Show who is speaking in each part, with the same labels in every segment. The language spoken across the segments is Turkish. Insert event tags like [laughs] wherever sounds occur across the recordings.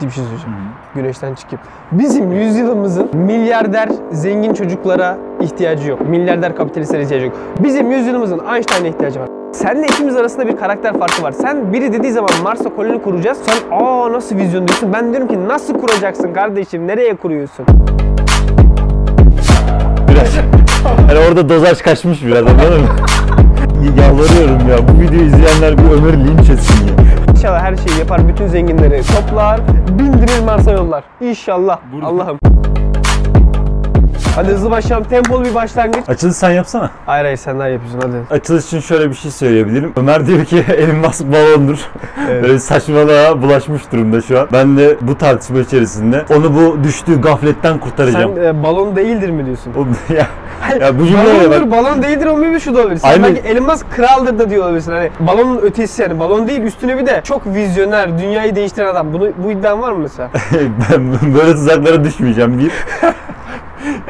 Speaker 1: ciddi bir şey söyleyeceğim. Güneşten çıkıp. Bizim yüzyılımızın milyarder zengin çocuklara ihtiyacı yok. Milyarder kapitalistlere ihtiyacı yok. Bizim yüzyılımızın Einstein'a ihtiyacı var. Senle ikimiz arasında bir karakter farkı var. Sen biri dediği zaman Mars'a koloni kuracağız. Sen aa nasıl vizyon diyorsun. Ben diyorum ki nasıl kuracaksın kardeşim? Nereye kuruyorsun?
Speaker 2: Biraz. Hani orada dozaj kaçmış biraz anladın mı? [laughs] Yalvarıyorum ya bu videoyu izleyenler bir Ömer linç etsin ya.
Speaker 1: İnşallah her şeyi yapar. Bütün zenginleri toplar. Bindirir Mars'a yollar. İnşallah. Allah'ım. Hadi hızlı başlayalım. Tempolu bir başlangıç.
Speaker 2: Açılış sen yapsana.
Speaker 1: Hayır hayır sen daha yapıyorsun hadi.
Speaker 2: Açılış için şöyle bir şey söyleyebilirim. Ömer diyor ki [laughs] Elon Musk balondur.
Speaker 1: Evet.
Speaker 2: Böyle saçmalığa bulaşmış durumda şu an. Ben de bu tartışma içerisinde onu bu düştüğü gafletten kurtaracağım.
Speaker 1: Sen e, balon değildir mi diyorsun?
Speaker 2: O- [laughs] ya, ya bu cümleye bak.
Speaker 1: balon değildir olmuyor mu şu da olabilir. Sen
Speaker 2: Aynen.
Speaker 1: belki Elon Musk kraldır da diyor olabilirsin. Hani balonun ötesi yani. Balon değil üstüne bir de çok vizyoner, dünyayı değiştiren adam. Bunu bu iddian var mı mesela? [laughs]
Speaker 2: ben böyle tuzaklara düşmeyeceğim bir.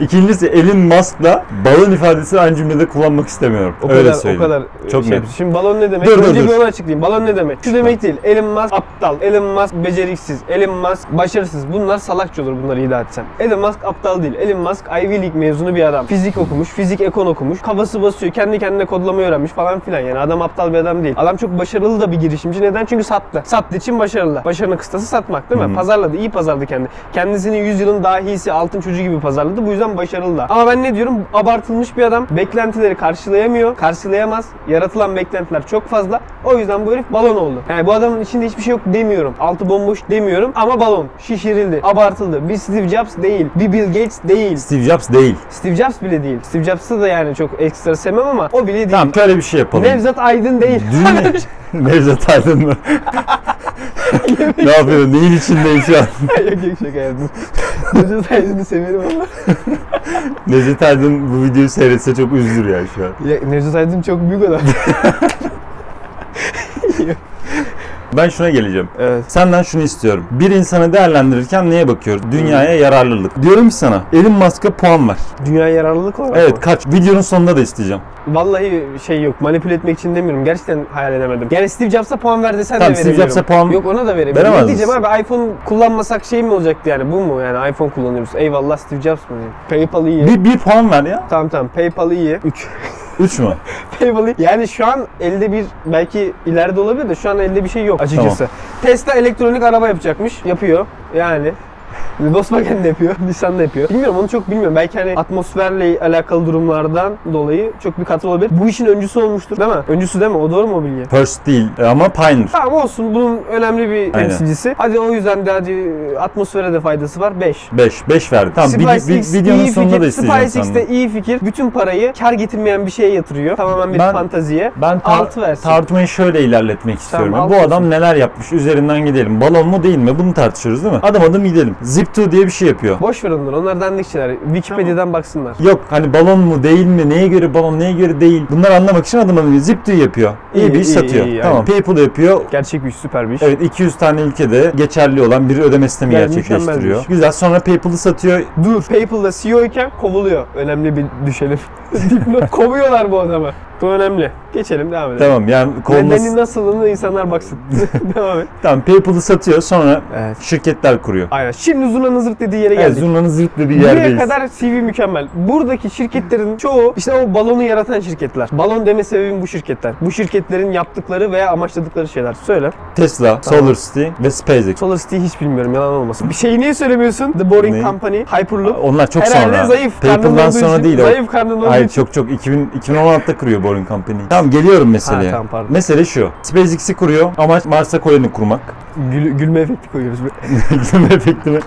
Speaker 2: İkincisi Elon Musk'la balon ifadesini aynı cümlede kullanmak istemiyorum.
Speaker 1: O
Speaker 2: Öyle
Speaker 1: kadar
Speaker 2: söyleyeyim.
Speaker 1: o kadar
Speaker 2: Çok
Speaker 1: şey.
Speaker 2: net.
Speaker 1: Şimdi balon ne demek?
Speaker 2: Dur,
Speaker 1: Önce
Speaker 2: dur.
Speaker 1: bir onu açıklayayım. Balon ne demek? Şu demek değil. Elon Musk aptal, Elon Musk beceriksiz, Elon Musk başarısız. Bunlar salakça olur bunları iddia etsem. Elon Musk aptal değil. Elon Musk Ivy League mezunu bir adam. Fizik okumuş, fizik ekon okumuş. Kafası basıyor, kendi kendine kodlamayı öğrenmiş falan filan. Yani adam aptal bir adam değil. Adam çok başarılı da bir girişimci. Neden? Çünkü sattı. Sattığı için başarılı. Başarının kıstası satmak değil mi?
Speaker 2: Hı hı.
Speaker 1: Pazarladı, iyi pazarladı kendi. Kendisini yüzyılın dahisi, altın çocuğu gibi pazarladı. Bu yüzden başarılı da. Ama ben ne diyorum? Abartılmış bir adam. Beklentileri karşılayamıyor. Karşılayamaz. Yaratılan beklentiler çok fazla. O yüzden bu herif balon oldu. Yani bu adamın içinde hiçbir şey yok demiyorum. Altı bomboş demiyorum. Ama balon. Şişirildi. Abartıldı. Bir Steve Jobs değil. Bir Bill Gates değil.
Speaker 2: Steve Jobs değil.
Speaker 1: Steve Jobs bile değil. Steve Jobs'ı da yani çok ekstra sevmem ama o bile değil.
Speaker 2: Tamam şöyle bir şey yapalım.
Speaker 1: Nevzat Aydın değil.
Speaker 2: Dünya... [laughs] [laughs] Nevzat Aydın mı? [laughs] ne yapıyorsun? Neyin içindeyiz şu an? [laughs]
Speaker 1: yok yok şaka yaptım. Nevzat Aydın'ı severim ama.
Speaker 2: Nevzat Aydın bu videoyu seyretse çok üzülür ya şu an.
Speaker 1: Ya, Nevzat Aydın çok büyük adam.
Speaker 2: Ben şuna geleceğim.
Speaker 1: evet.
Speaker 2: Senden şunu istiyorum. Bir insanı değerlendirirken neye bakıyoruz? Dünyaya yararlılık. Diyorum ki sana Elon Musk'a puan ver.
Speaker 1: Dünya yararlılık olarak
Speaker 2: Evet
Speaker 1: mı?
Speaker 2: kaç? Videonun sonunda da isteyeceğim.
Speaker 1: Vallahi şey yok. Manipüle etmek için demiyorum. Gerçekten hayal edemedim. Yani Steve Jobs'a puan ver desen
Speaker 2: Tamam,
Speaker 1: de
Speaker 2: Steve
Speaker 1: verebilirim.
Speaker 2: Jobs'a puan
Speaker 1: Yok ona da verebilirim.
Speaker 2: veremez
Speaker 1: Ne diyeceğim
Speaker 2: misin?
Speaker 1: abi iPhone kullanmasak şey mi olacaktı yani bu mu yani iPhone kullanıyoruz. Eyvallah Steve Jobs mı diyeyim. PayPal iyi.
Speaker 2: Bir, bir puan ver ya.
Speaker 1: Tamam tamam PayPal iyi. 3. [laughs]
Speaker 2: 3 mü? [laughs]
Speaker 1: İyi. Yani şu an elde bir belki ileride olabilir de şu an elde bir şey yok açıkçası. Tesla elektronik araba yapacakmış. Yapıyor. Yani [laughs] Volkswagen de yapıyor, [laughs] Nissan da yapıyor. Bilmiyorum onu çok bilmiyorum. Belki hani atmosferle alakalı durumlardan dolayı çok bir katı olabilir. Bu işin öncüsü olmuştur değil mi? Öncüsü değil mi? O doğru mu o bilgi?
Speaker 2: First değil ama Pioneer.
Speaker 1: Tamam olsun bunun önemli bir temsilcisi. Hadi o yüzden de hadi atmosfere de faydası var 5.
Speaker 2: 5. 5 verdi. Tamam bir, bir, videonun
Speaker 1: iyi
Speaker 2: sonunda
Speaker 1: fikir.
Speaker 2: da isteyeceğim
Speaker 1: SpaceX
Speaker 2: senden.
Speaker 1: de iyi fikir. Bütün parayı kar getirmeyen bir şeye yatırıyor. Tamamen bir
Speaker 2: Ben-
Speaker 1: fantaziye.
Speaker 2: Ben tar-
Speaker 1: Altı versin.
Speaker 2: tartışmayı şöyle ilerletmek istiyorum.
Speaker 1: altı
Speaker 2: Bu adam
Speaker 1: olsun.
Speaker 2: neler yapmış üzerinden gidelim. Balon mu değil mi? Bunu tartışıyoruz değil mi? Adım adım gidelim. Zip2 diye bir şey yapıyor.
Speaker 1: Boş ver onları. Onlar dandik şeyler. Wikipedia'dan baksınlar.
Speaker 2: Yok hani balon mu değil mi? Neye göre balon neye göre değil? Bunları anlamak için adım adım Zip2 yapıyor. İyi,
Speaker 1: İyi,
Speaker 2: bir iş
Speaker 1: iyi,
Speaker 2: satıyor.
Speaker 1: iyi,
Speaker 2: tamam.
Speaker 1: aynen.
Speaker 2: PayPal yapıyor.
Speaker 1: Gerçek bir iş, süper bir iş.
Speaker 2: Evet 200 tane ülkede geçerli olan bir ödeme sistemi
Speaker 1: Yani
Speaker 2: gerçekleştiriyor. Güzel. Sonra PayPal'ı satıyor.
Speaker 1: Dur. PayPal'da CEO iken kovuluyor. Önemli bir düşelim. [laughs] Dipnot kovuyorlar bu adamı. Bu önemli. Geçelim devam edelim.
Speaker 2: Tamam yani
Speaker 1: Nedeni
Speaker 2: kovulması.
Speaker 1: nasılını insanlar baksın. [laughs] devam et.
Speaker 2: Tamam PayPal'ı satıyor sonra
Speaker 1: Evet.
Speaker 2: şirketler kuruyor.
Speaker 1: Aynen. Şimdi Zurna'nın zırt dediği yere
Speaker 2: Evet
Speaker 1: geldik.
Speaker 2: zurnanın zırt dediği
Speaker 1: Buraya
Speaker 2: yerdeyiz.
Speaker 1: kadar CV mükemmel. Buradaki şirketlerin çoğu işte o balonu yaratan şirketler. Balon deme sebebim bu şirketler. Bu şirketlerin yaptıkları veya amaçladıkları şeyler. Söyle.
Speaker 2: Tesla,
Speaker 1: Tamam.
Speaker 2: SolarCity ve SpaceX.
Speaker 1: SolarCity'yi hiç bilmiyorum yalan olmasın. Bir şeyi niye söylemiyorsun? The Boring
Speaker 2: Ne?
Speaker 1: Company, Hyperloop.
Speaker 2: Onlar çok
Speaker 1: Herhalde
Speaker 2: sonra.
Speaker 1: zayıf.
Speaker 2: PayPal'dan sonra
Speaker 1: için-
Speaker 2: değil o.
Speaker 1: Zayıf karnın olduğu
Speaker 2: Hayır
Speaker 1: için.
Speaker 2: çok çok 2000, 2016'da kuruyor Boring Company. Tamam geliyorum meseleye.
Speaker 1: Ha, tamam, pardon.
Speaker 2: Mesele şu. SpaceX'i kuruyor. Amaç Mars'a koloni kurmak.
Speaker 1: Gül- gülme efekti koyuyoruz. [laughs]
Speaker 2: Gülme efekti mi?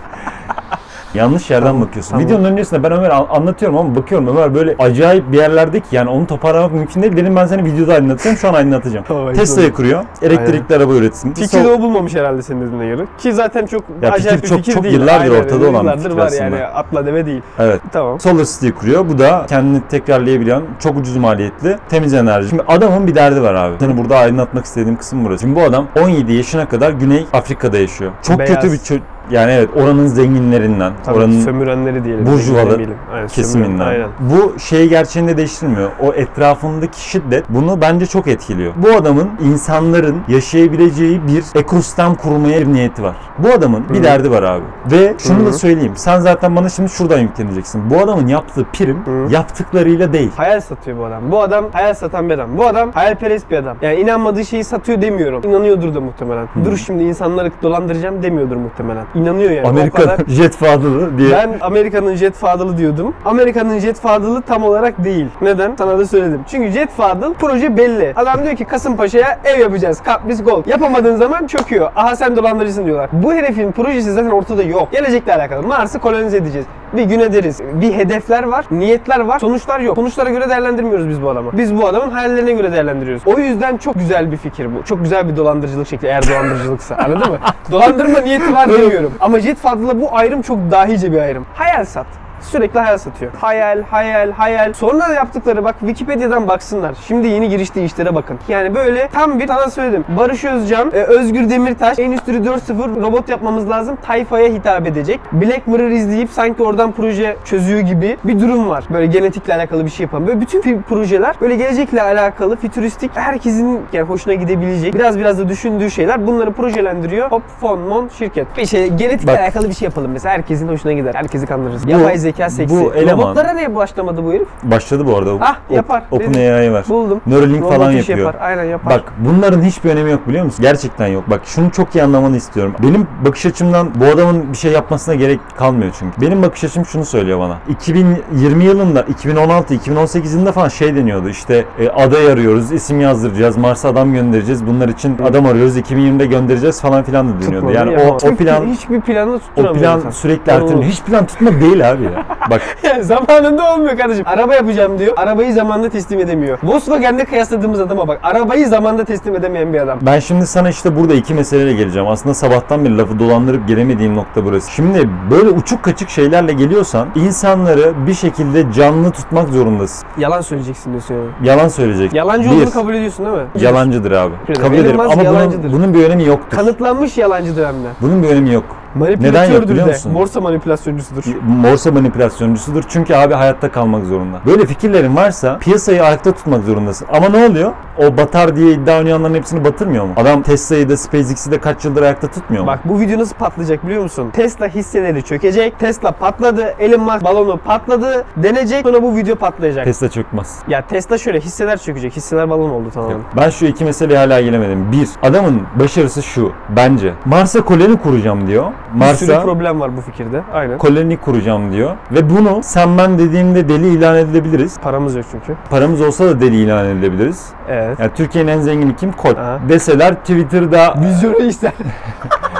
Speaker 2: Yanlış yerden
Speaker 1: Tamam,
Speaker 2: bakıyorsun.
Speaker 1: tamam.
Speaker 2: Videonun öncesinde ben Ömer an- anlatıyorum ama bakıyorum Ömer böyle acayip bir yerlerde ki yani onu toparlamak mümkün değil. Dedim ben seni videoda aydınlatacağım şu an. [laughs]
Speaker 1: Tamam, ayıp
Speaker 2: Tesla'yı kuruyor. Elektrikli araba üretsin.
Speaker 1: Fikri de o bulmamış herhalde senin dediğine göre. Ki zaten çok
Speaker 2: Ya
Speaker 1: acayip
Speaker 2: fikir çok-
Speaker 1: bir fikir
Speaker 2: çok
Speaker 1: değil.
Speaker 2: yıllardır
Speaker 1: Aynen,
Speaker 2: ortada olan bir fikir
Speaker 1: var
Speaker 2: aslında.
Speaker 1: yani atla deve değil.
Speaker 2: Evet.
Speaker 1: Tamam.
Speaker 2: SolarCity kuruyor. Bu da kendini tekrarlayabilen, çok ucuz maliyetli, temiz enerji. Şimdi adamın bir derdi var abi. Seni burada aydınlatmak istediğim kısım burası. Şimdi bu adam 17 yaşına kadar Güney Afrika'da yaşıyor. Çok
Speaker 1: Beyaz.
Speaker 2: kötü bir ço- Yani evet oranın zenginlerinden,
Speaker 1: Tabii
Speaker 2: oranın
Speaker 1: sömürenleri diyelim.
Speaker 2: burjuvalı.
Speaker 1: Aynen,
Speaker 2: kesiminden.
Speaker 1: Aynen.
Speaker 2: Bu şeyi gerçeğinde değiştirmiyor. O etrafındaki şiddet bunu bence çok etkiliyor. Bu adamın insanların yaşayabileceği bir ekosistem kurmaya bir niyeti var. Bu adamın bir
Speaker 1: Hı.
Speaker 2: derdi var abi. Ve şunu
Speaker 1: Hı.
Speaker 2: da söyleyeyim. Sen zaten bana şimdi şuradan yükleneceksin. Bu adamın yaptığı prim
Speaker 1: Hı.
Speaker 2: yaptıklarıyla değil.
Speaker 1: Hayal satıyor bu adam. Bu adam hayal satan bir adam. Bu adam hayalperest bir adam. Yani inanmadığı şeyi satıyor demiyorum. İnanıyordur da muhtemelen. Dur şimdi insanları dolandıracağım demiyordur muhtemelen. İnanıyor yani. O
Speaker 2: Amerika
Speaker 1: kadar- [laughs]
Speaker 2: jet fadılı diye.
Speaker 1: Ben Amerika'nın Jet Fadılı diyordum. Amerika'nın Jet Fadılı tam olarak değil. Neden? Sana da söyledim. Çünkü Jet Fadıl proje belli. Adam diyor ki Kasımpaşa'ya ev yapacağız. Kapris Gold. Yapamadığın zaman çöküyor. Aha sen dolandırıcısın diyorlar. Bu herifin projesi zaten ortada yok. Gelecekle alakalı. Mars'ı kolonize edeceğiz. Bir gün ederiz. Bir hedefler var, niyetler var, sonuçlar yok. Sonuçlara göre değerlendirmiyoruz biz bu adamı. Biz bu adamın hayallerine göre değerlendiriyoruz. O yüzden çok güzel bir fikir bu. Çok güzel bir dolandırıcılık şekli eğer dolandırıcılıksa. Anladın mı? [laughs] Dolandırma niyeti var demiyorum. Ama Jet Fadıl'la bu ayrım çok dahice bir ayrım. Hayal sat. Sürekli hayal satıyor. Hayal, hayal, hayal. Sonra yaptıkları bak Wikipedia'dan baksınlar. Şimdi yeni giriştiği işlere bakın. Yani böyle tam bir sana söyledim. Barış Özcan, e, Özgür Demirtaş, Endüstri 4.0 robot yapmamız lazım. Tayfaya hitap edecek. Black Mirror izleyip sanki oradan proje çözüyor gibi bir durum var. Böyle genetikle alakalı bir şey yapan. Böyle bütün projeler böyle gelecekle alakalı, fütüristik, herkesin yani hoşuna gidebilecek, biraz biraz da düşündüğü şeyler bunları projelendiriyor. Hop, fon, mon, şirket. Bir şey genetikle
Speaker 2: Bak.
Speaker 1: alakalı bir şey yapalım mesela. Herkesin hoşuna gider. Herkesi kandırırız. Yapay zeka seksi.
Speaker 2: bu eleman-
Speaker 1: Robotlara niye başlamadı bu herif?
Speaker 2: Başladı bu arada.
Speaker 1: Ah, yapar.
Speaker 2: OpenAI var.
Speaker 1: Buldum.
Speaker 2: Neuralink
Speaker 1: Robot
Speaker 2: falan yapıyor.
Speaker 1: Yapar. Aynen yapar.
Speaker 2: Bak bunların hiçbir önemi yok biliyor musun? Gerçekten yok. Bak şunu çok iyi anlamanı istiyorum. Benim bakış açımdan bu adamın bir şey yapmasına gerek kalmıyor çünkü. Benim bakış açım şunu söylüyor bana. 2020 yılında, 2016, 2018 yılında falan şey deniyordu. İşte e, aday arıyoruz, isim yazdıracağız, Mars'a adam göndereceğiz. Bunlar için adam arıyoruz, 2020'de göndereceğiz falan filan da deniyordu. Yani o, o plan
Speaker 1: hiçbir planı
Speaker 2: o
Speaker 1: tutturamıyor.
Speaker 2: plan
Speaker 1: insan.
Speaker 2: sürekli erteleniyor. Hiç plan tutma değil abi ya. Bak [laughs]
Speaker 1: Yani zamanında olmuyor kardeşim. Araba yapacağım diyor. Arabayı zamanında teslim edemiyor. Volkswagen'de kıyasladığımız adama bak. Arabayı zamanında teslim edemeyen bir adam.
Speaker 2: Ben şimdi sana işte burada iki meseleyle geleceğim. Aslında sabahtan beri lafı dolandırıp gelemediğim nokta burası. Şimdi böyle uçuk kaçık şeylerle geliyorsan insanları bir şekilde canlı tutmak zorundasın.
Speaker 1: Yalan söyleyeceksin diyorsun yani.
Speaker 2: Yalan söyleyecek.
Speaker 1: Yalancı
Speaker 2: Bir,
Speaker 1: olduğunu kabul ediyorsun değil mi?
Speaker 2: Yalancıdır abi. Kabul
Speaker 1: Elon
Speaker 2: ederim
Speaker 1: Musk
Speaker 2: ama bunun,
Speaker 1: yalancıdır.
Speaker 2: bunun bir önemi yoktur.
Speaker 1: Kanıtlanmış yalancıdır hem de.
Speaker 2: Bunun bir önemi yok. Neden yok
Speaker 1: Manipülatördür
Speaker 2: biliyor
Speaker 1: de.
Speaker 2: musun?
Speaker 1: Borsa manipülasyoncusudur.
Speaker 2: Borsa manipülasyoncusudur çünkü abi hayatta kalmak zorunda. Böyle fikirlerin varsa piyasayı ayakta tutmak zorundasın. Ama ne oluyor? O batar diye iddia oynayanların hepsini batırmıyor mu? Adam Tesla'yı da SpaceX'i de kaç yıldır ayakta tutmuyor mu?
Speaker 1: Bak bu video nasıl patlayacak biliyor musun? Tesla hisseleri çökecek. Tesla patladı. Elon Musk balonu patladı. Denecek. Sonra bu video patlayacak.
Speaker 2: Tesla çökmez.
Speaker 1: ya Tesla şöyle hisseler çökecek. Hisseler balon oldu tamamen.
Speaker 2: Ben şu iki meseleye hala gelemedim. Bir, adamın başarısı şu bence. Mars'a koloni kuracağım diyor.
Speaker 1: Bir sürü
Speaker 2: Mars'a
Speaker 1: problem var bu fikirde. Aynen.
Speaker 2: koloni kuracağım diyor. Ve bunu sen ben dediğimde deli ilan edilebiliriz.
Speaker 1: Paramız yok çünkü.
Speaker 2: Paramız olsa da deli ilan edilebiliriz.
Speaker 1: Evet.
Speaker 2: Yani Türkiye'nin en zengini kim? Kol.
Speaker 1: Aha.
Speaker 2: Deseler Twitter'da
Speaker 1: Vizyonu ister. [laughs]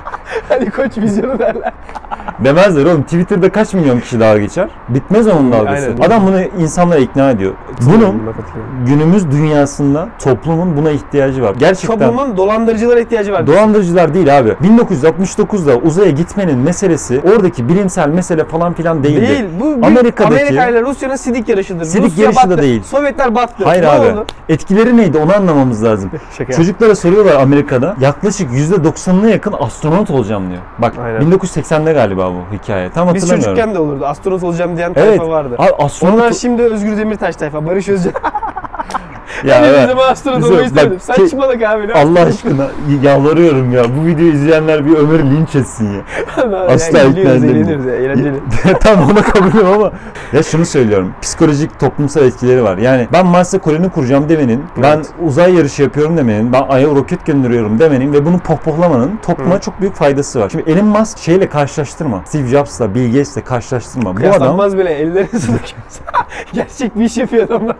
Speaker 1: Hani koç vizyonu derler.
Speaker 2: demezler oğlum. Twitter'da kaç milyon kişi dalga geçer? Bitmez onun dalgası.
Speaker 1: Aynen.
Speaker 2: Adam bunu insanlara ikna ediyor. Bunun günümüz dünyasında toplumun buna ihtiyacı var. Gerçekten
Speaker 1: Toplumun dolandırıcılara ihtiyacı var.
Speaker 2: Dolandırıcılar değil abi. 1969'da uzaya gitmenin meselesi oradaki bilimsel mesele falan filan değildi.
Speaker 1: Değil. Bu
Speaker 2: Amerika'daki-
Speaker 1: Amerika ile Rusya'nın sidik yarışıdır.
Speaker 2: Sidik
Speaker 1: Rusya
Speaker 2: yarışı da değil.
Speaker 1: Sovyetler battı.
Speaker 2: Hayır
Speaker 1: ne
Speaker 2: abi.
Speaker 1: Oldu?
Speaker 2: Etkileri neydi onu anlamamız lazım. [laughs]
Speaker 1: Şaka.
Speaker 2: Çocuklara soruyorlar Amerika'da. Yaklaşık %90'ına yakın astronot olacağım diyor. Bak
Speaker 1: Aynen.
Speaker 2: 1980'de galiba bu hikaye. Tam
Speaker 1: Biz
Speaker 2: hatırlamıyorum.
Speaker 1: çocukken de olurdu. Astronot olacağım diyen
Speaker 2: Evet.
Speaker 1: tayfa vardı.
Speaker 2: Abi astronot
Speaker 1: Onlar şimdi Özgür Demirtaş tayfa. Barış Özcan. [laughs]
Speaker 2: ya
Speaker 1: ben de
Speaker 2: evet.
Speaker 1: olmayı istemedim.
Speaker 2: Bak, ki-
Speaker 1: Saçmalık abi. ne
Speaker 2: Allah aşkına yalvarıyorum ya. Bu videoyu izleyenler bir Ömer'i linç etsin ya. [laughs] asla
Speaker 1: Yani
Speaker 2: ikna edemiyorum. [laughs]
Speaker 1: ya. Eğlenceli.
Speaker 2: Tam ona kabulüm ama ya şunu söylüyorum. Psikolojik toplumsal etkileri var. Yani ben Mars'a koloni kuracağım demenin, ben
Speaker 1: Evet.
Speaker 2: uzay yarışı yapıyorum demenin, ben Ay'a roket gönderiyorum demenin ve bunu pohpohlamanın topluma
Speaker 1: Hı.
Speaker 2: çok büyük faydası var. Şimdi Elon Musk şeyle karşılaştırma. Steve Jobs'la, Bill Gates'le karşılaştırma. Bu adam
Speaker 1: bile ellerini. [laughs] Gerçek bir iş yapıyor adamlar.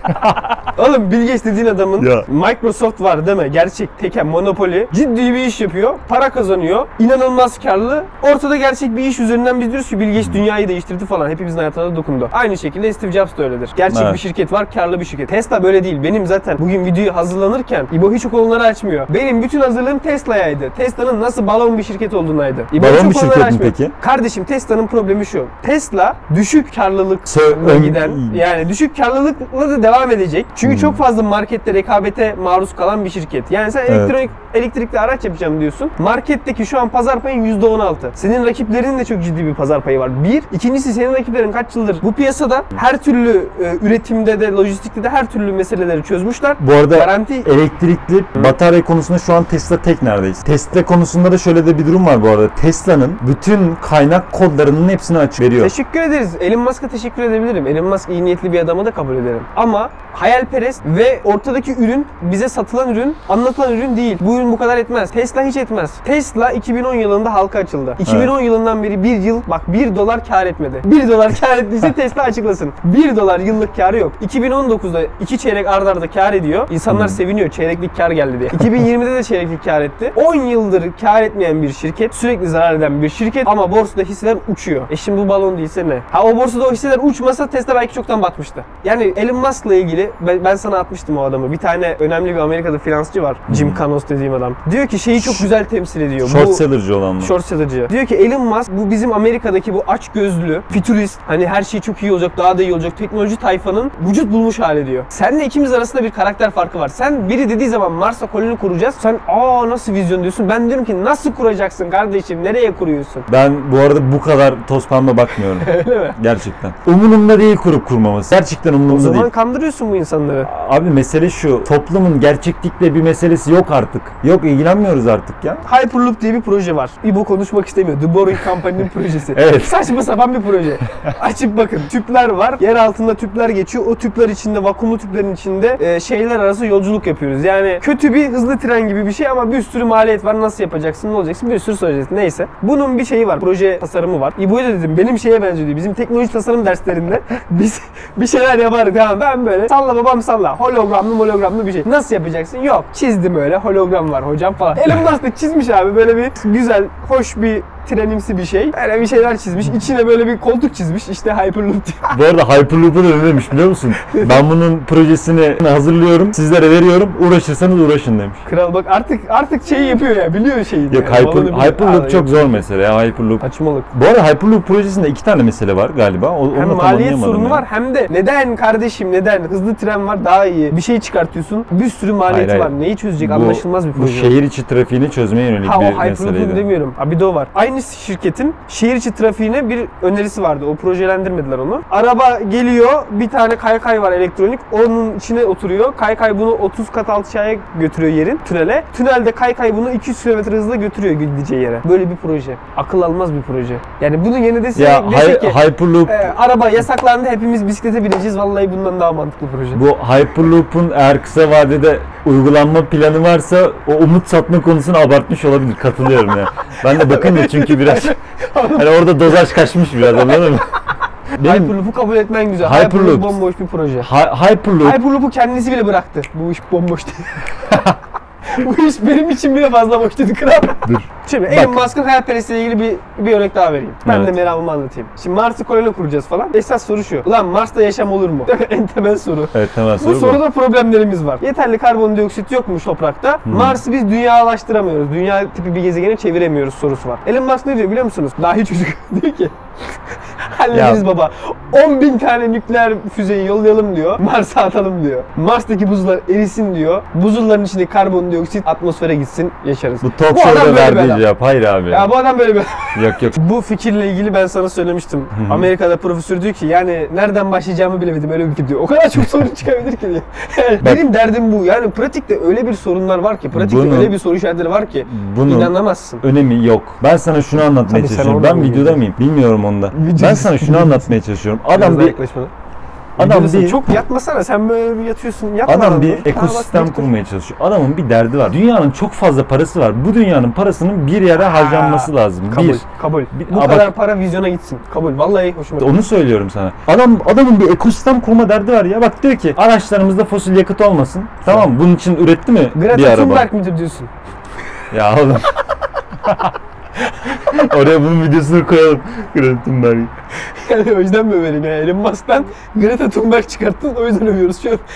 Speaker 1: Oğlum Bill Gates dediğin adamın
Speaker 2: Ya.
Speaker 1: Microsoft var değil mi? Gerçek teken monopoli. Ciddi bir iş yapıyor. Para kazanıyor. inanılmaz karlı. Ortada gerçek bir iş üzerinden biz diyoruz ki Bill Gates dünyayı değiştirdi falan. Hepimizin hayatına da dokundu. Aynı şekilde Steve Jobs da öyledir. Gerçek
Speaker 2: Evet.
Speaker 1: bir şirket var, karlı bir şirket. Tesla böyle değil. Benim zaten bugün videoyu hazırlanırken İbo hiç o konuları açmıyor. Benim bütün hazırlığım Tesla'yaydı. Tesla'nın nasıl balon bir şirket olduğunu aydı. İbo
Speaker 2: Balon bir şirket mi peki?
Speaker 1: Kardeşim Tesla'nın problemi şu. Tesla düşük karlılık
Speaker 2: Sö- ön-
Speaker 1: giden yani düşük karlılıkla da devam edecek. Çünkü
Speaker 2: Hmm.
Speaker 1: çok fazla markette rekabete maruz kalan bir şirket. Yani sen
Speaker 2: Evet.
Speaker 1: elektronik elektrikli araç yapacağım diyorsun. Marketteki şu an pazar payın %16. Senin rakiplerinin de çok ciddi bir pazar payı var. Bir. ikincisi senin rakiplerin kaç yıldır bu piyasada her türlü e, üretimde de lojistikte de her türlü meseleleri çözmüşler.
Speaker 2: Bu arada
Speaker 1: Garanti
Speaker 2: elektrikli batarya konusunda şu an Tesla tek neredeyiz. Tesla konusunda da şöyle de bir durum var bu arada. Tesla'nın bütün kaynak kodlarının hepsini açık veriyor.
Speaker 1: Teşekkür ederiz. Elon Musk'a teşekkür edebilirim. Elon Musk iyi niyetli bir adamı da kabul ederim. Ama hayalperest ve ortadaki ürün bize satılan ürün, anlatılan ürün değil. Bu ürün bu kadar etmez. Tesla hiç etmez. Tesla 2010 yılında halka açıldı. 2010 yılından beri bir yıl bak 1 dolar kar etmedi. 1 dolar kar ettiyse [laughs] Tesla açıklasın. 1 dolar yıllık karı yok. 2019'da 2 çeyrek ardarda arda kar ediyor. İnsanlar seviniyor çeyreklik kar geldi diye. 2020'de de çeyreklik kar etti. 10 yıldır kar etmeyen bir şirket, sürekli zarar eden bir şirket ama borsada hisseler uçuyor. E şimdi bu balon değilse ne? Ha o borsada o hisseler uçmasa Tesla belki çoktan batmıştı. Yani Elon Musk'la ilgili ben, ben sana atmıştım o adamı. Bir tane önemli bir Amerika'da finansçı var. Jim Canos dediğim adam. Diyor ki şeyi çok güzel temsil ediyor.
Speaker 2: Short
Speaker 1: Bu-
Speaker 2: seller'cı olan mı?
Speaker 1: Short seller'cı. Diyor ki Elon Musk bu bizim Amerika'daki bu aç gözlü, fütürist, hani her şey çok iyi olacak, daha da iyi olacak teknoloji tayfanın vücut bulmuş hali diyor. Senle ikimiz arasında bir karakter farkı var. Sen biri dediği zaman Mars'a koloni kuracağız. Sen aa nasıl vizyon diyorsun. Ben diyorum ki nasıl kuracaksın kardeşim? Nereye kuruyorsun?
Speaker 2: Ben bu arada bu kadar toz pembe bakmıyorum. [laughs]
Speaker 1: Öyle mi?
Speaker 2: Gerçekten. Umurumda değil kurup kurmaması. Gerçekten
Speaker 1: O
Speaker 2: umurumda
Speaker 1: zaman
Speaker 2: değil.
Speaker 1: kandırıyorsun bu insanları.
Speaker 2: Abi mesele şu. Toplumun gerçeklikle bir meselesi yok artık. Yok ilgilenmiyoruz artık ya.
Speaker 1: Hyperloop diye bir proje var. İbo konuşmak istemiyor. The Boring Company'nin [laughs] projesi.
Speaker 2: Evet.
Speaker 1: Saçma sapan bir proje. [laughs] Açıp bakın. Tüpler var. Yer altında tüpler geçiyor. O tüpler içinde, vakumlu tüplerin içinde e, şehirler arası yolculuk yapıyoruz. Yani kötü bir hızlı tren gibi bir şey ama bir sürü maliyet var. Nasıl yapacaksın, ne olacaksın? Bir sürü soracaksın. Neyse. Bunun bir şeyi var. Proje tasarımı var. İbo'ya da dedim benim şeye benziyor diyor. Bizim teknoloji tasarım derslerinde [laughs] biz bir şeyler yapardık. Tamam ben böyle salla babam salla. Hologramlı hologramlı bir şey. Nasıl yapacaksın? Yok. Çizdim öyle. Hologram var hocam falan. Elon Musk da çizmiş abi böyle bir güzel, hoş bir trenimsi bir şey. Böyle bir şeyler çizmiş. İçine böyle bir koltuk çizmiş. İşte Hyperloop diye.
Speaker 2: Bu arada Hyperloop'u da demiş biliyor musun? [laughs] Ben bunun projesini hazırlıyorum, sizlere veriyorum. Uğraşırsanız uğraşın demiş.
Speaker 1: Kral bak artık artık şeyi yapıyor ya. Biliyor şeyi.
Speaker 2: Yok
Speaker 1: yani.
Speaker 2: Hyper. Hyperloop
Speaker 1: Aa,
Speaker 2: çok
Speaker 1: yok.
Speaker 2: zor mesele ya Hyperloop.
Speaker 1: Saçmalık.
Speaker 2: Bu arada Hyperloop projesinde iki tane mesele var galiba. O, onu
Speaker 1: Hem
Speaker 2: tam
Speaker 1: maliyet sorunu
Speaker 2: ya.
Speaker 1: var hem de neden kardeşim neden hızlı tren var daha iyi bir şey çıkartıyorsun bir sürü maliyeti
Speaker 2: Hayır,
Speaker 1: var
Speaker 2: hayır.
Speaker 1: neyi çözecek
Speaker 2: Bu-
Speaker 1: anlaşılmaz bir
Speaker 2: Bu
Speaker 1: proje.
Speaker 2: şehir içi trafiğini çözmeye yönelik
Speaker 1: Ha o
Speaker 2: bir
Speaker 1: Hyperloop'u
Speaker 2: meseleydi.
Speaker 1: demiyorum. Ha bir de o var. Aynı şirketin şehir içi trafiğine bir önerisi vardı. O projelendirmediler onu. Araba geliyor. Bir tane kaykay var elektronik. Onun içine oturuyor. Kaykay bunu 30 kat aşağıya götürüyor yerin tünele. Tünelde kaykay bunu 200 km hızla götürüyor gideceği yere. Böyle bir proje. Akıl almaz bir proje. Yani bunun yerine dese,
Speaker 2: Ya
Speaker 1: dese
Speaker 2: Hy-
Speaker 1: ki
Speaker 2: Hyperloop
Speaker 1: e, araba yasaklandı hepimiz bisiklete bineceğiz. Vallahi bundan daha mantıklı proje.
Speaker 2: bu Hyperloop'un eğer kısa vadede uygulanma planı varsa o umut satma konusunu abartmış olabilir. Katılıyorum ya. Ben de bakınca çünkü biraz [laughs] hani orada dozaj kaçmış biraz anladın mı? Benim
Speaker 1: Hyperloop'u kabul etmen güzel.
Speaker 2: Hyperloop.
Speaker 1: Hyperloop bomboş bir proje.
Speaker 2: Hy- Hyperloop
Speaker 1: Hyperloop'u kendisi bile bıraktı. Bu iş bomboş değil. [laughs] Bu iş benim için bile fazla boş dedi kral.
Speaker 2: Dur.
Speaker 1: Şimdi
Speaker 2: Bak.
Speaker 1: Elon Musk'ın hayalperestle ilgili bir, bir örnek daha vereyim. Ben
Speaker 2: Evet.
Speaker 1: de meramımı anlatayım. Şimdi Mars'ı koloni kuracağız falan. Esas soru şu. Ulan Mars'ta yaşam olur mu? [laughs] en temel soru.
Speaker 2: Evet temel
Speaker 1: Bu
Speaker 2: soru bu.
Speaker 1: soruda problemlerimiz var. Yeterli karbondioksit yokmuş toprakta. Mars'ı biz dünyalaştıramıyoruz. Dünya tipi bir gezegene çeviremiyoruz sorusu var. Elon Musk ne diyor biliyor musunuz? Dahi çocuk diyor ki Hallederiz baba. 10 bin tane nükleer füzeyi yollayalım diyor. Mars'a atalım diyor. Mars'taki buzullar erisin diyor. Buzulların içindeki karbondioksit atmosfere gitsin yaşarız.
Speaker 2: Bu
Speaker 1: adam
Speaker 2: show'da verdiği cevap. Hayır abi.
Speaker 1: Ya bu adam böyle bir [laughs]
Speaker 2: Yok yok.
Speaker 1: Bu fikirle ilgili ben sana söylemiştim. Amerika'da profesör diyor ki yani nereden başlayacağımı bilemedim öyle bir diyor. O kadar çok sorun [laughs] çıkabilir ki diyor. Benim derdim bu. Yani pratikte öyle bir sorunlar var ki, pratikte
Speaker 2: Bunu-
Speaker 1: öyle bir soru işaretleri var ki
Speaker 2: Bunun
Speaker 1: inanamazsın.
Speaker 2: önemi yok. Ben sana şunu anlatmaya çalışıyorum. Ben videoda mıyım? Bilmiyorum onda.
Speaker 1: Video-
Speaker 2: Ben sana şunu anlatmaya çalışıyorum. Adam bir adam bir
Speaker 1: çok yatmasana sen böyle bir yatıyorsun. Yatma
Speaker 2: Adam bir.
Speaker 1: Ha,
Speaker 2: ekosistem kurmaya çalışıyor. Adamın bir derdi var. Dünyanın çok fazla parası var. Bu dünyanın parasının bir yere harcanması lazım.
Speaker 1: Kabul,
Speaker 2: Bir.
Speaker 1: kabul.
Speaker 2: Bir-
Speaker 1: Bu
Speaker 2: Aa,
Speaker 1: kadar para vizyona gitsin. Kabul. Vallahi hoşuma gitti.
Speaker 2: Onu söylüyorum sana. Adam adamın bir ekosistem kurma derdi var ya. Bak diyor ki araçlarımızda fosil yakıt olmasın. Tamam? Bunun için üretti mi bir
Speaker 1: Greta
Speaker 2: araba?
Speaker 1: Thunberg midir diyorsun?
Speaker 2: Ya oğlum. [laughs] [laughs] Oraya bunun videosunu koyalım. Greta Thunberg.
Speaker 1: Yani o yüzden mi överim ya? Elon Musk'tan Greta Thunberg çıkarttın o yüzden övüyoruz şu an. [laughs]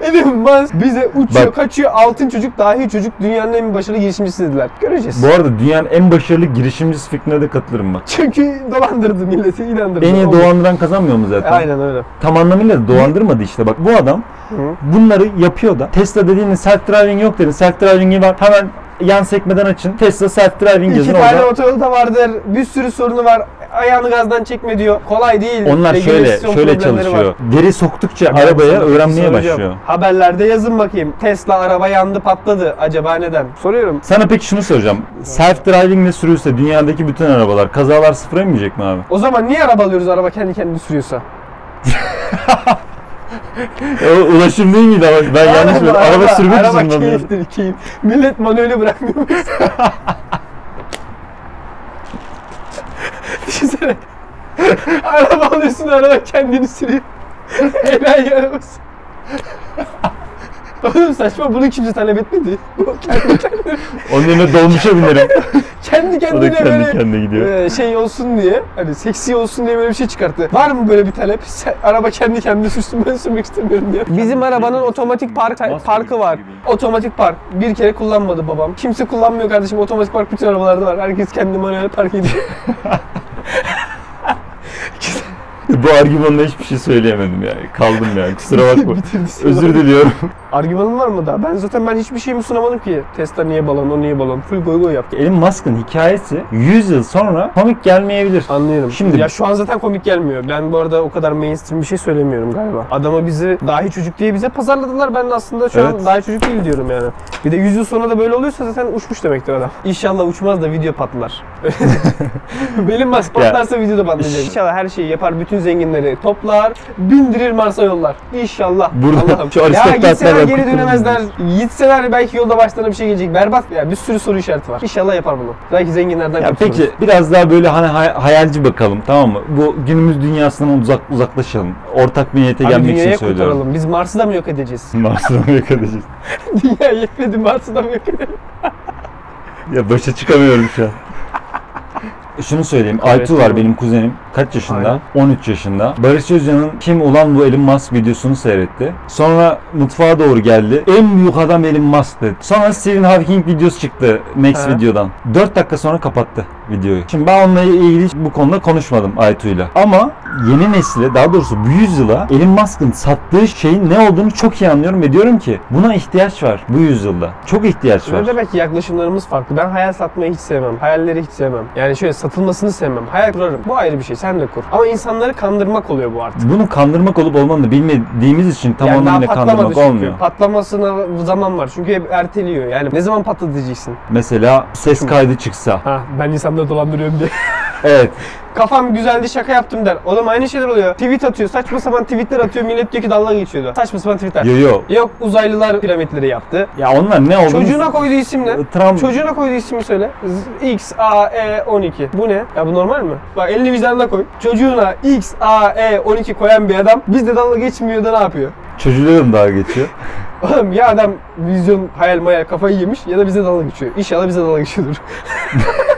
Speaker 1: Elon Musk bize uçuyor,
Speaker 2: Bak.
Speaker 1: kaçıyor. Altın çocuk, dahi çocuk dünyanın en başarılı girişimcisi dediler. Göreceğiz.
Speaker 2: Bu arada dünyanın en başarılı girişimcisi fikrine de katılırım bak.
Speaker 1: Çünkü dolandırdı milleti, inandırdı.
Speaker 2: En iyi dolandıran kazanmıyor mu zaten?
Speaker 1: Aynen öyle.
Speaker 2: Tam anlamıyla dolandırmadı işte bak. Bu adam
Speaker 1: Hı.
Speaker 2: bunları yapıyor da. Tesla dediğinde self driving yok dedin. Self driving'i var. Hemen yan sekmeden açın. Tesla self driving
Speaker 1: İki
Speaker 2: yazın
Speaker 1: tane
Speaker 2: orada.
Speaker 1: otoyolda vardır. Bir sürü sorunu var. Ayağını gazdan çekme diyor. Kolay değil.
Speaker 2: Onlar şöyle
Speaker 1: Regülasyon
Speaker 2: şöyle
Speaker 1: problemleri
Speaker 2: çalışıyor.
Speaker 1: var.
Speaker 2: Veri soktukça
Speaker 1: Ben
Speaker 2: arabaya
Speaker 1: sana bir şey
Speaker 2: öğrenmeye
Speaker 1: soracağım.
Speaker 2: başlıyor.
Speaker 1: Haberlerde yazın bakayım. Tesla araba yandı patladı. Acaba neden? Soruyorum.
Speaker 2: Sana peki şunu soracağım. Self driving ne sürüyorsa dünyadaki bütün arabalar kazalar sıfıra inmeyecek mi abi?
Speaker 1: O zaman niye araba alıyoruz araba kendi kendini sürüyorsa? [laughs]
Speaker 2: Ulaşım değil miydi ama ben yanlış mı? Araba, sürmek
Speaker 1: araba
Speaker 2: için mi?
Speaker 1: keyiftir keyif. Millet manueli bırakmıyor. [laughs] Düşünsene. araba alıyorsun araba kendini sürüyor. Enayi arabası. Oğlum saçma bunu kimse talep etmedi. Bu kendi kendine,
Speaker 2: Onun yerine dolmuşa binerim.
Speaker 1: kendi kendine
Speaker 2: kendi
Speaker 1: böyle
Speaker 2: kendine gidiyor.
Speaker 1: e, şey olsun diye hani seksi olsun diye böyle bir şey çıkarttı. Var mı böyle bir talep? Sen- araba kendi kendine sürsün ben sürmek istemiyorum diye. Bizim arabanın otomatik park parkı var. Otomatik park. Bir kere kullanmadı babam. Kimse kullanmıyor kardeşim. Otomatik park bütün arabalarda var. Herkes kendi manuel park ediyor. [laughs]
Speaker 2: Bu argümanla hiçbir şey söyleyemedim ya. Kaldım ya. Kusura bakma. [laughs] Özür diliyorum.
Speaker 1: Argümanın var mı daha? Ben zaten ben hiçbir şeyimi sunamadım ki. Tesla niye balon, o niye balon. Full goy goy yaptı.
Speaker 2: Elon Musk'ın hikayesi 100 yıl sonra komik gelmeyebilir.
Speaker 1: Anlıyorum.
Speaker 2: Şimdi-
Speaker 1: ya şu an zaten komik gelmiyor. Ben bu arada o kadar mainstream bir şey söylemiyorum galiba. Adama bizi dahi çocuk diye bize pazarladılar. Ben de aslında şu an
Speaker 2: Evet.
Speaker 1: dahi çocuk değil diyorum yani. Bir de 100 yıl sonra da böyle oluyorsa zaten uçmuş demektir adam. İnşallah uçmaz da video patlar. [laughs] Benim Musk patlarsa video da patlayacak. İnşallah her şeyi yapar. Bütün zenginleri toplar. Bindirir Mars'a yollar. İnşallah.
Speaker 2: Burada
Speaker 1: Allah'ım. [laughs]
Speaker 2: şu
Speaker 1: Ya gitseler geri dönemezler. Gitseler belki yolda başlarına bir şey gelecek. Berbat ya. Bir sürü soru işareti var. İnşallah yapar bunu. Belki zenginlerden
Speaker 2: Ya
Speaker 1: kurtuluruz.
Speaker 2: peki biraz daha böyle hani hay- hayalci bakalım tamam mı? Bu günümüz dünyasından uzak uzaklaşalım. Ortak bir niyete
Speaker 1: Abi
Speaker 2: gelmek için
Speaker 1: dünyaya
Speaker 2: söylüyorum.
Speaker 1: kurtaralım. Biz Mars'ı da mı yok edeceğiz?
Speaker 2: Mars'tan yok edeceğiz.
Speaker 1: Dünya yetmedi Mars'ı da mı yok edelim? [laughs]
Speaker 2: Ya başa çıkamıyorum şu an. Şunu söyleyeyim.
Speaker 1: Evet,
Speaker 2: Aytu var
Speaker 1: tamam.
Speaker 2: benim kuzenim. Kaç yaşında? 13 yaşında. Barış Özcan'ın kim ulan bu Elon Musk videosunu seyretti. Sonra mutfağa doğru geldi. En büyük adam Elon Musk dedi. Sonra Stephen Hawking videosu çıktı Max
Speaker 1: Ha.
Speaker 2: videodan. 4 dakika sonra kapattı videoyu. Şimdi ben onunla ilgili bu konuda konuşmadım Aytu'yla. Ama yeni nesile daha doğrusu bu yüzyıla Elon Musk'ın sattığı şeyin ne olduğunu çok iyi anlıyorum ve diyorum ki buna ihtiyaç var bu yüzyılda. Çok ihtiyaç var.
Speaker 1: Ne demek ki yaklaşımlarımız farklı. Ben hayal satmayı hiç sevmem. Hayalleri hiç sevmem. Yani şöyle satılmasını sevmem. Hayal kurarım. Bu ayrı bir şey. Sen de kur. Ama insanları kandırmak oluyor bu artık.
Speaker 2: Bunu kandırmak olup olmadığını bilmediğimiz için tam
Speaker 1: yani
Speaker 2: anlamıyla kandırmak
Speaker 1: çünkü.
Speaker 2: olmuyor.
Speaker 1: Patlamasına zaman var. Çünkü hep erteliyor. Yani ne zaman patladı diyeceksin.
Speaker 2: Mesela ses
Speaker 1: Şimdi-
Speaker 2: kaydı çıksa.
Speaker 1: Ha ben insanları dolandırıyorum diye.
Speaker 2: Evet. [laughs]
Speaker 1: Kafam güzeldi şaka yaptım der. Oğlum aynı şeyler oluyor. Tweet atıyor. Saçma sapan tweetler atıyor. Millet diyor ki dalga geçiyordu. Saçma sapan tweetler.
Speaker 2: Yo yo.
Speaker 1: Yok uzaylılar piramitleri yaptı.
Speaker 2: Ya onlar ne oldu?
Speaker 1: Çocuğuna koyduğu isim ne?
Speaker 2: Trump
Speaker 1: Çocuğuna koyduğu ismi söyle. Z- X, A, E, 12. Bu ne? Ya bu normal mi? Bak elini vicdanına koy. Çocuğuna X, A, E, 12 koyan bir adam bizde dalga geçmiyor da ne yapıyor?
Speaker 2: çocuğuyla dalga geçiyor? [laughs]
Speaker 1: Oğlum ya adam vizyon, hayal mayal kafayı yemiş ya da bize dalga geçiyor. İnşallah bize dalga geçiyordur. [laughs]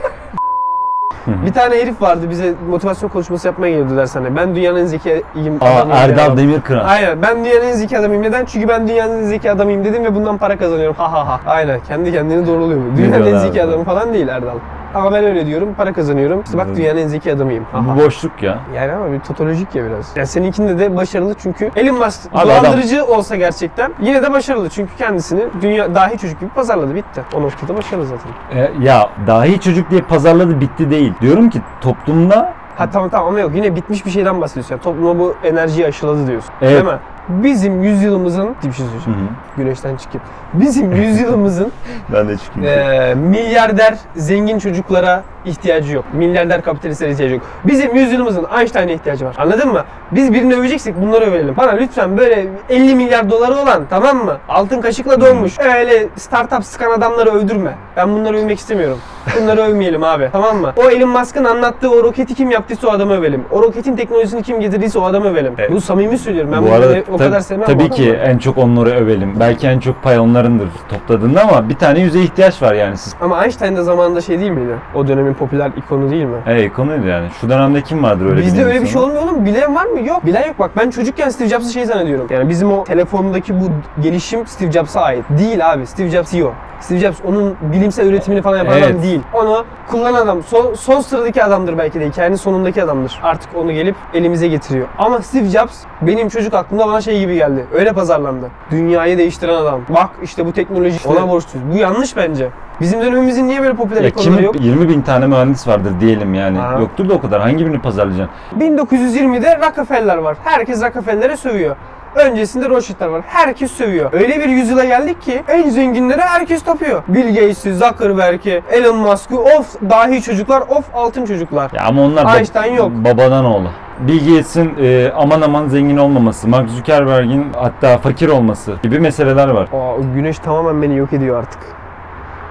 Speaker 1: bir tane herif vardı bize motivasyon konuşması yapmaya geliyordu dershaneye. Ben dünyanın en zekiyim
Speaker 2: Aa,
Speaker 1: adamıyım.
Speaker 2: Erdal. Demirkıran.
Speaker 1: Aynen ben dünyanın en zeki adamıyım. Neden? Çünkü ben dünyanın en zeki adamıyım dedim ve bundan para kazanıyorum. Ha ha ha. Aynen kendi kendini doğruluyor. Dünyanın en zeki adamı falan değil Erdal. Ama ben öyle diyorum. Para kazanıyorum. İşte bak dünyanın en zeki adamıyım.
Speaker 2: Bu boşluk ya.
Speaker 1: Yani ama bir totolojik ya biraz. Yani seninkinde de başarılı çünkü Elon Musk
Speaker 2: Abi
Speaker 1: dolandırıcı olsa gerçekten yine de başarılı çünkü kendisini dünya dahi çocuk gibi pazarladı bitti. O noktada başarılı zaten.
Speaker 2: E, ya dahi çocuk diye pazarladı bitti değil. Diyorum ki toplumda
Speaker 1: Ha tamam tamam ama yok yine bitmiş bir şeyden bahsediyorsun. Yani topluma bu enerjiyi aşıladı diyorsun.
Speaker 2: Evet.
Speaker 1: Değil mi? Bizim yüzyılımızın bir şey söyleyeceğim. Güneşten çıkıp. Bizim yüzyılımızın [laughs]
Speaker 2: ben de çıkayım.
Speaker 1: Ee, milyarder zengin çocuklara ihtiyacı yok. Milyarder kapitalistlere ihtiyacı yok. Bizim yüzyılımızın Einstein'a ihtiyacı var. Anladın mı? Biz birini öveceksek bunları övelim. Bana lütfen böyle 50 milyar doları olan tamam mı? Altın kaşıkla donmuş. Öyle startup sıkan adamları övdürme. Ben bunları övmek istemiyorum. Bunları övmeyelim abi. Tamam mı? O Elon Musk'ın anlattığı o roketi kim yaptıysa o adamı övelim. O roketin teknolojisini kim getirdiyse o adamı övelim.
Speaker 2: Evet.
Speaker 1: Bu samimi söylüyorum. Ben
Speaker 2: Bu arada
Speaker 1: o
Speaker 2: tab-
Speaker 1: kadar sevmem.
Speaker 2: tabii ki en çok onları övelim. Belki en çok pay onlarındır topladığında ama bir tane yüze ihtiyaç var yani siz.
Speaker 1: Ama Einstein de zamanında şey değil miydi? O dönemin popüler ikonu değil mi?
Speaker 2: Hey konuydu yani. Şu dönemde kim vardır öyle
Speaker 1: Bizde öyle bir şey olmuyor oğlum. Bilen var mı? Yok. Bilen yok. Bak ben çocukken Steve Jobs'ı şey zannediyorum. Yani bizim o telefondaki bu gelişim Steve Jobs'a ait. Değil abi. Steve Jobs iyi o. Steve Jobs onun bilimsel üretimini falan yapan
Speaker 2: Evet.
Speaker 1: adam değil. Onu kullanan adam. Son, son sıradaki adamdır belki de. Hikayenin sonundaki adamdır. Artık onu gelip elimize getiriyor. Ama Steve Jobs benim çocuk aklımda bana şey gibi geldi. Öyle pazarlandı. Dünyayı değiştiren adam. Bak işte bu teknoloji ona borçluyuz. Bu yanlış bence. Bizim dönemimizin niye böyle popüler
Speaker 2: Ya kim
Speaker 1: yok?
Speaker 2: 20 bin tane mühendis vardır diyelim yani.
Speaker 1: Ha.
Speaker 2: Yoktur da o kadar. Hangi birini pazarlayacaksın?
Speaker 1: 1920'de Rockefeller var. Herkes Rockefeller'e sövüyor. Öncesinde Rothschild'ler var. Herkes sövüyor. Öyle bir yüzyıla geldik ki en zenginlere herkes tapıyor. Bill Gates'i, Zuckerberg'i, Elon Musk'ı, of dahi çocuklar, of altın çocuklar.
Speaker 2: Ya ama onlar
Speaker 1: Einstein yok.
Speaker 2: babadan oğlu. Bill Gates'in e, aman aman zengin olmaması, Mark Zuckerberg'in hatta fakir olması gibi meseleler var.
Speaker 1: Aa, o güneş tamamen beni yok ediyor artık.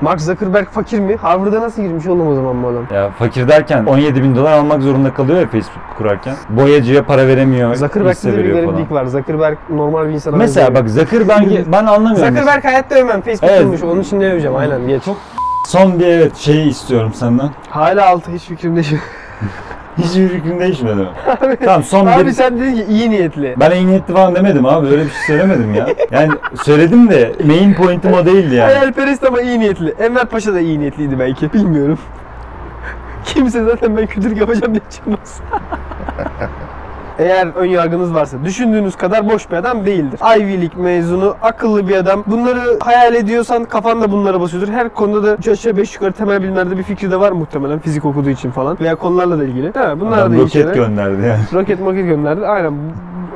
Speaker 1: Mark Zuckerberg fakir mi? Harvard'a nasıl girmiş oğlum o zaman bu adam?
Speaker 2: Ya fakir derken 17 bin dolar almak zorunda kalıyor ya Facebook kurarken. Boyacıya para veremiyor,
Speaker 1: Zuckerberg'de de bir gariplik var. Zuckerberg normal bir insana
Speaker 2: Mesela bak Zuckerberg'i ben anlamıyorum.
Speaker 1: Zuckerberg hayatta övmem. Facebook
Speaker 2: Evet.
Speaker 1: kurmuş. Onun için ne öveceğim? Aynen geç.
Speaker 2: Son bir evet şeyi istiyorum senden.
Speaker 1: Hala altı hiç fikrimde şu. [laughs]
Speaker 2: Hiçbir fikrim değişmedi [laughs] mi? tamam son
Speaker 1: Abi
Speaker 2: bir...
Speaker 1: sen dedin ki iyi niyetli.
Speaker 2: Ben iyi niyetli falan demedim abi. Öyle bir şey söylemedim ya. Yani söyledim de main point'im o değildi yani.
Speaker 1: Hayalperest ama iyi niyetli. Enver Paşa da iyi niyetliydi belki. Bilmiyorum. [laughs] Kimse zaten ben kötülük yapacağım diye çıkmaz. [laughs] Eğer ön yargınız varsa düşündüğünüz kadar boş bir adam değildir. Ivy League mezunu, akıllı bir adam. Bunları hayal ediyorsan kafan da bunlara basıyordur. Her konuda da üç aşağı beş yukarı temel bilimlerde bir fikri de var muhtemelen fizik okuduğu için falan. Veya konularla da ilgili. Ha, bunlar
Speaker 2: Adam
Speaker 1: da
Speaker 2: roket
Speaker 1: şeyler.
Speaker 2: gönderdi yani.
Speaker 1: Roket maket gönderdi. Aynen.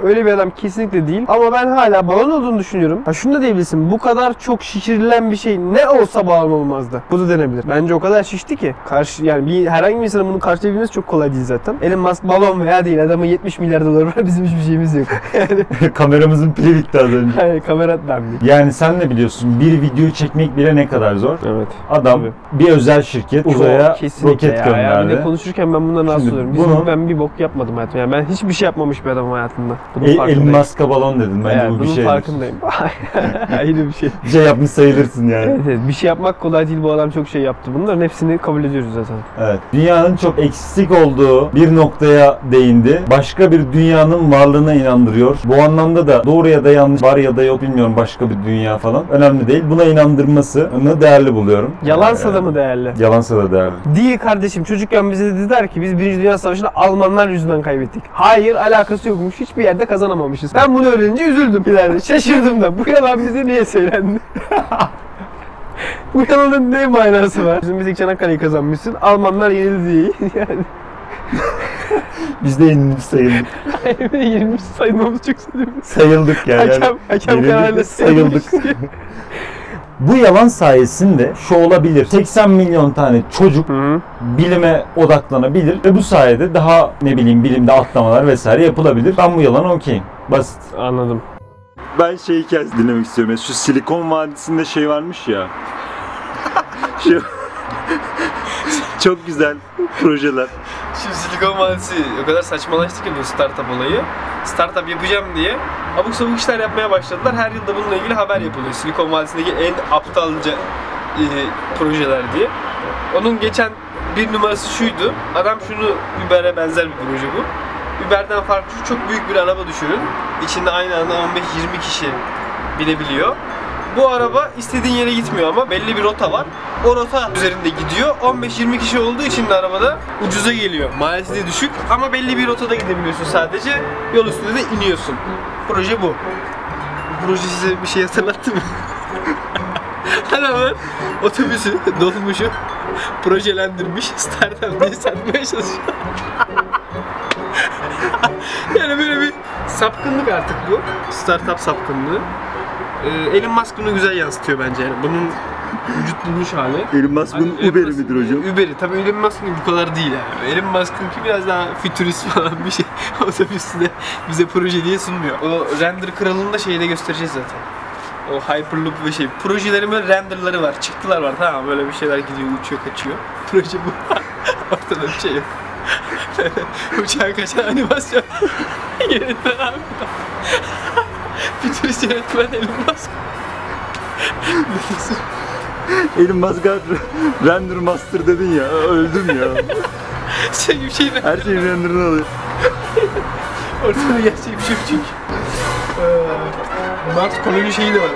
Speaker 1: Öyle bir adam kesinlikle değil. Ama ben hala balon olduğunu düşünüyorum. Ha şunu da diyebilirsin. Bu kadar çok şişirilen bir şey ne olsa balon olmazdı. Bu da denebilir. Bence o kadar şişti ki. Karşı yani bir herhangi bir insanın bunu karşılayabilmesi çok kolay değil zaten. Elon Musk balon veya değil. Adamın 70 milyar doları var. [laughs] Bizim hiçbir şeyimiz yok. yani [laughs]
Speaker 2: Kameramızın pili bitti az önce.
Speaker 1: hani kamera ben
Speaker 2: Yani sen de biliyorsun bir video çekmek bile ne kadar zor.
Speaker 1: Evet.
Speaker 2: Adam
Speaker 1: Tabii.
Speaker 2: bir özel şirket uzaya
Speaker 1: Kesinlikle
Speaker 2: roket
Speaker 1: ya. Ya
Speaker 2: gönderdi.
Speaker 1: bir de konuşurken ben bundan rahatsız oluyorum. Bizim,
Speaker 2: bunu-
Speaker 1: ben bir bok yapmadım hayatımda. Yani ben hiçbir şey yapmamış bir adamım hayatımda. Bunun
Speaker 2: E, Elon. Musk'a balon dedim. Bence
Speaker 1: Evet,
Speaker 2: bu bir
Speaker 1: bunun
Speaker 2: şey.
Speaker 1: farkındayım. [laughs] Ayrı bir şey.
Speaker 2: Bir şey yapmış sayılırsın yani.
Speaker 1: Evet, evet. Bir şey yapmak kolay değil. Bu adam çok şey yaptı. Bunların hepsini kabul ediyoruz zaten.
Speaker 2: Evet. Dünyanın çok eksik olduğu bir noktaya değindi. Başka bir dünyanın varlığına inandırıyor. Bu anlamda da doğru ya da yanlış var ya da yok bilmiyorum başka bir dünya falan. Önemli değil. Buna inandırmasını değerli buluyorum.
Speaker 1: Yalansa
Speaker 2: Ee,
Speaker 1: da mı değerli?
Speaker 2: Yalansa da değerli.
Speaker 1: Değil kardeşim. Çocukken bize dediler ki biz Birinci Dünya Savaşı'nda Almanlar yüzünden kaybettik. Hayır alakası yokmuş. Hiçbir yerde kazanamamışız. Ben bunu öğrenince üzüldüm ileride. Şaşırdım da. Bu yalan bize niye söylendi? [laughs] Bu yalanın ne manası var? Bizim biz ilk Çanakkale'yi kazanmışsın. Almanlar yenildi yani [laughs]
Speaker 2: Biz de yenilmiş sayıldık.
Speaker 1: yenilmiş sayılmamız çok sevimli.
Speaker 2: sayıldık yani.
Speaker 1: Hakem, hakem kararıyla
Speaker 2: de sayıldık. [laughs] Bu yalan sayesinde şu olabilir. 80 milyon tane çocuk
Speaker 1: Hı.
Speaker 2: bilime odaklanabilir ve bu sayede daha ne bileyim bilimde atlamalar vesaire yapılabilir. Ben bu yalana okeyim. Basit.
Speaker 1: Anladım.
Speaker 2: Ben şey hikayesi dinlemek istiyorum. Şu Silikon Vadisi'nde şey varmış ya. Şu [laughs] çok güzel projeler.
Speaker 1: Şimdi Silikon Vadisi o kadar saçmalaştı ki bu startup olayı. Startup yapacağım diye abuk sabuk işler yapmaya başladılar. Her yılda bununla ilgili haber yapılıyor. Silikon Vadisi'ndeki en aptalca e, projeler diye. Onun geçen bir numarası şuydu. Adam şunu Uber'e benzer bir proje bu. Uber'den farklı çok büyük bir araba düşünün. İçinde aynı anda 15-20 kişi binebiliyor. Bu araba istediğin yere gitmiyor ama belli bir rota var. O rota üzerinde gidiyor. 15-20 kişi olduğu için de arabada ucuza geliyor. Maliyeti düşük ama belli bir rotada gidebiliyorsun sadece. Yol üstünde de iniyorsun. Proje bu. Proje size bir şey hatırlattı mı? [laughs] Adamlar otobüsü, dolmuşu projelendirmiş, startup diye satmaya çalışıyor. [laughs] yani böyle bir sapkınlık artık bu. Startup sapkınlığı. Ee, Elon Musk bunu güzel yansıtıyor bence yani. Bunun vücut bulmuş hali.
Speaker 2: Elon Musk'ın
Speaker 1: Elon
Speaker 2: Uber'i midir hocam?
Speaker 1: Uber'i. Tabii Elon Musk'ın bu kadar değil yani. Elon Musk'ınki biraz daha fütürist [laughs] falan bir şey. Otobüsü de bize proje diye sunmuyor. O render kralını da şeyde göstereceğiz zaten. O Hyperloop ve şey. Projelerimin renderları var. Çıktılar var. Tamam böyle bir şeyler gidiyor, uçuyor, kaçıyor. [laughs] Proje bu. [laughs] Ortada bir şey yok. Uçağa kaçan animasyon. yönetmen abi. Futurist yönetmen Elon Musk.
Speaker 2: Elon Musk'a render master dedin ya öldüm ya.
Speaker 1: şey bir şey
Speaker 2: Her şeyi render'ını alıyor.
Speaker 1: Ortada gerçek bir şey çünkü. Ee, Mars koloni şeyi de var.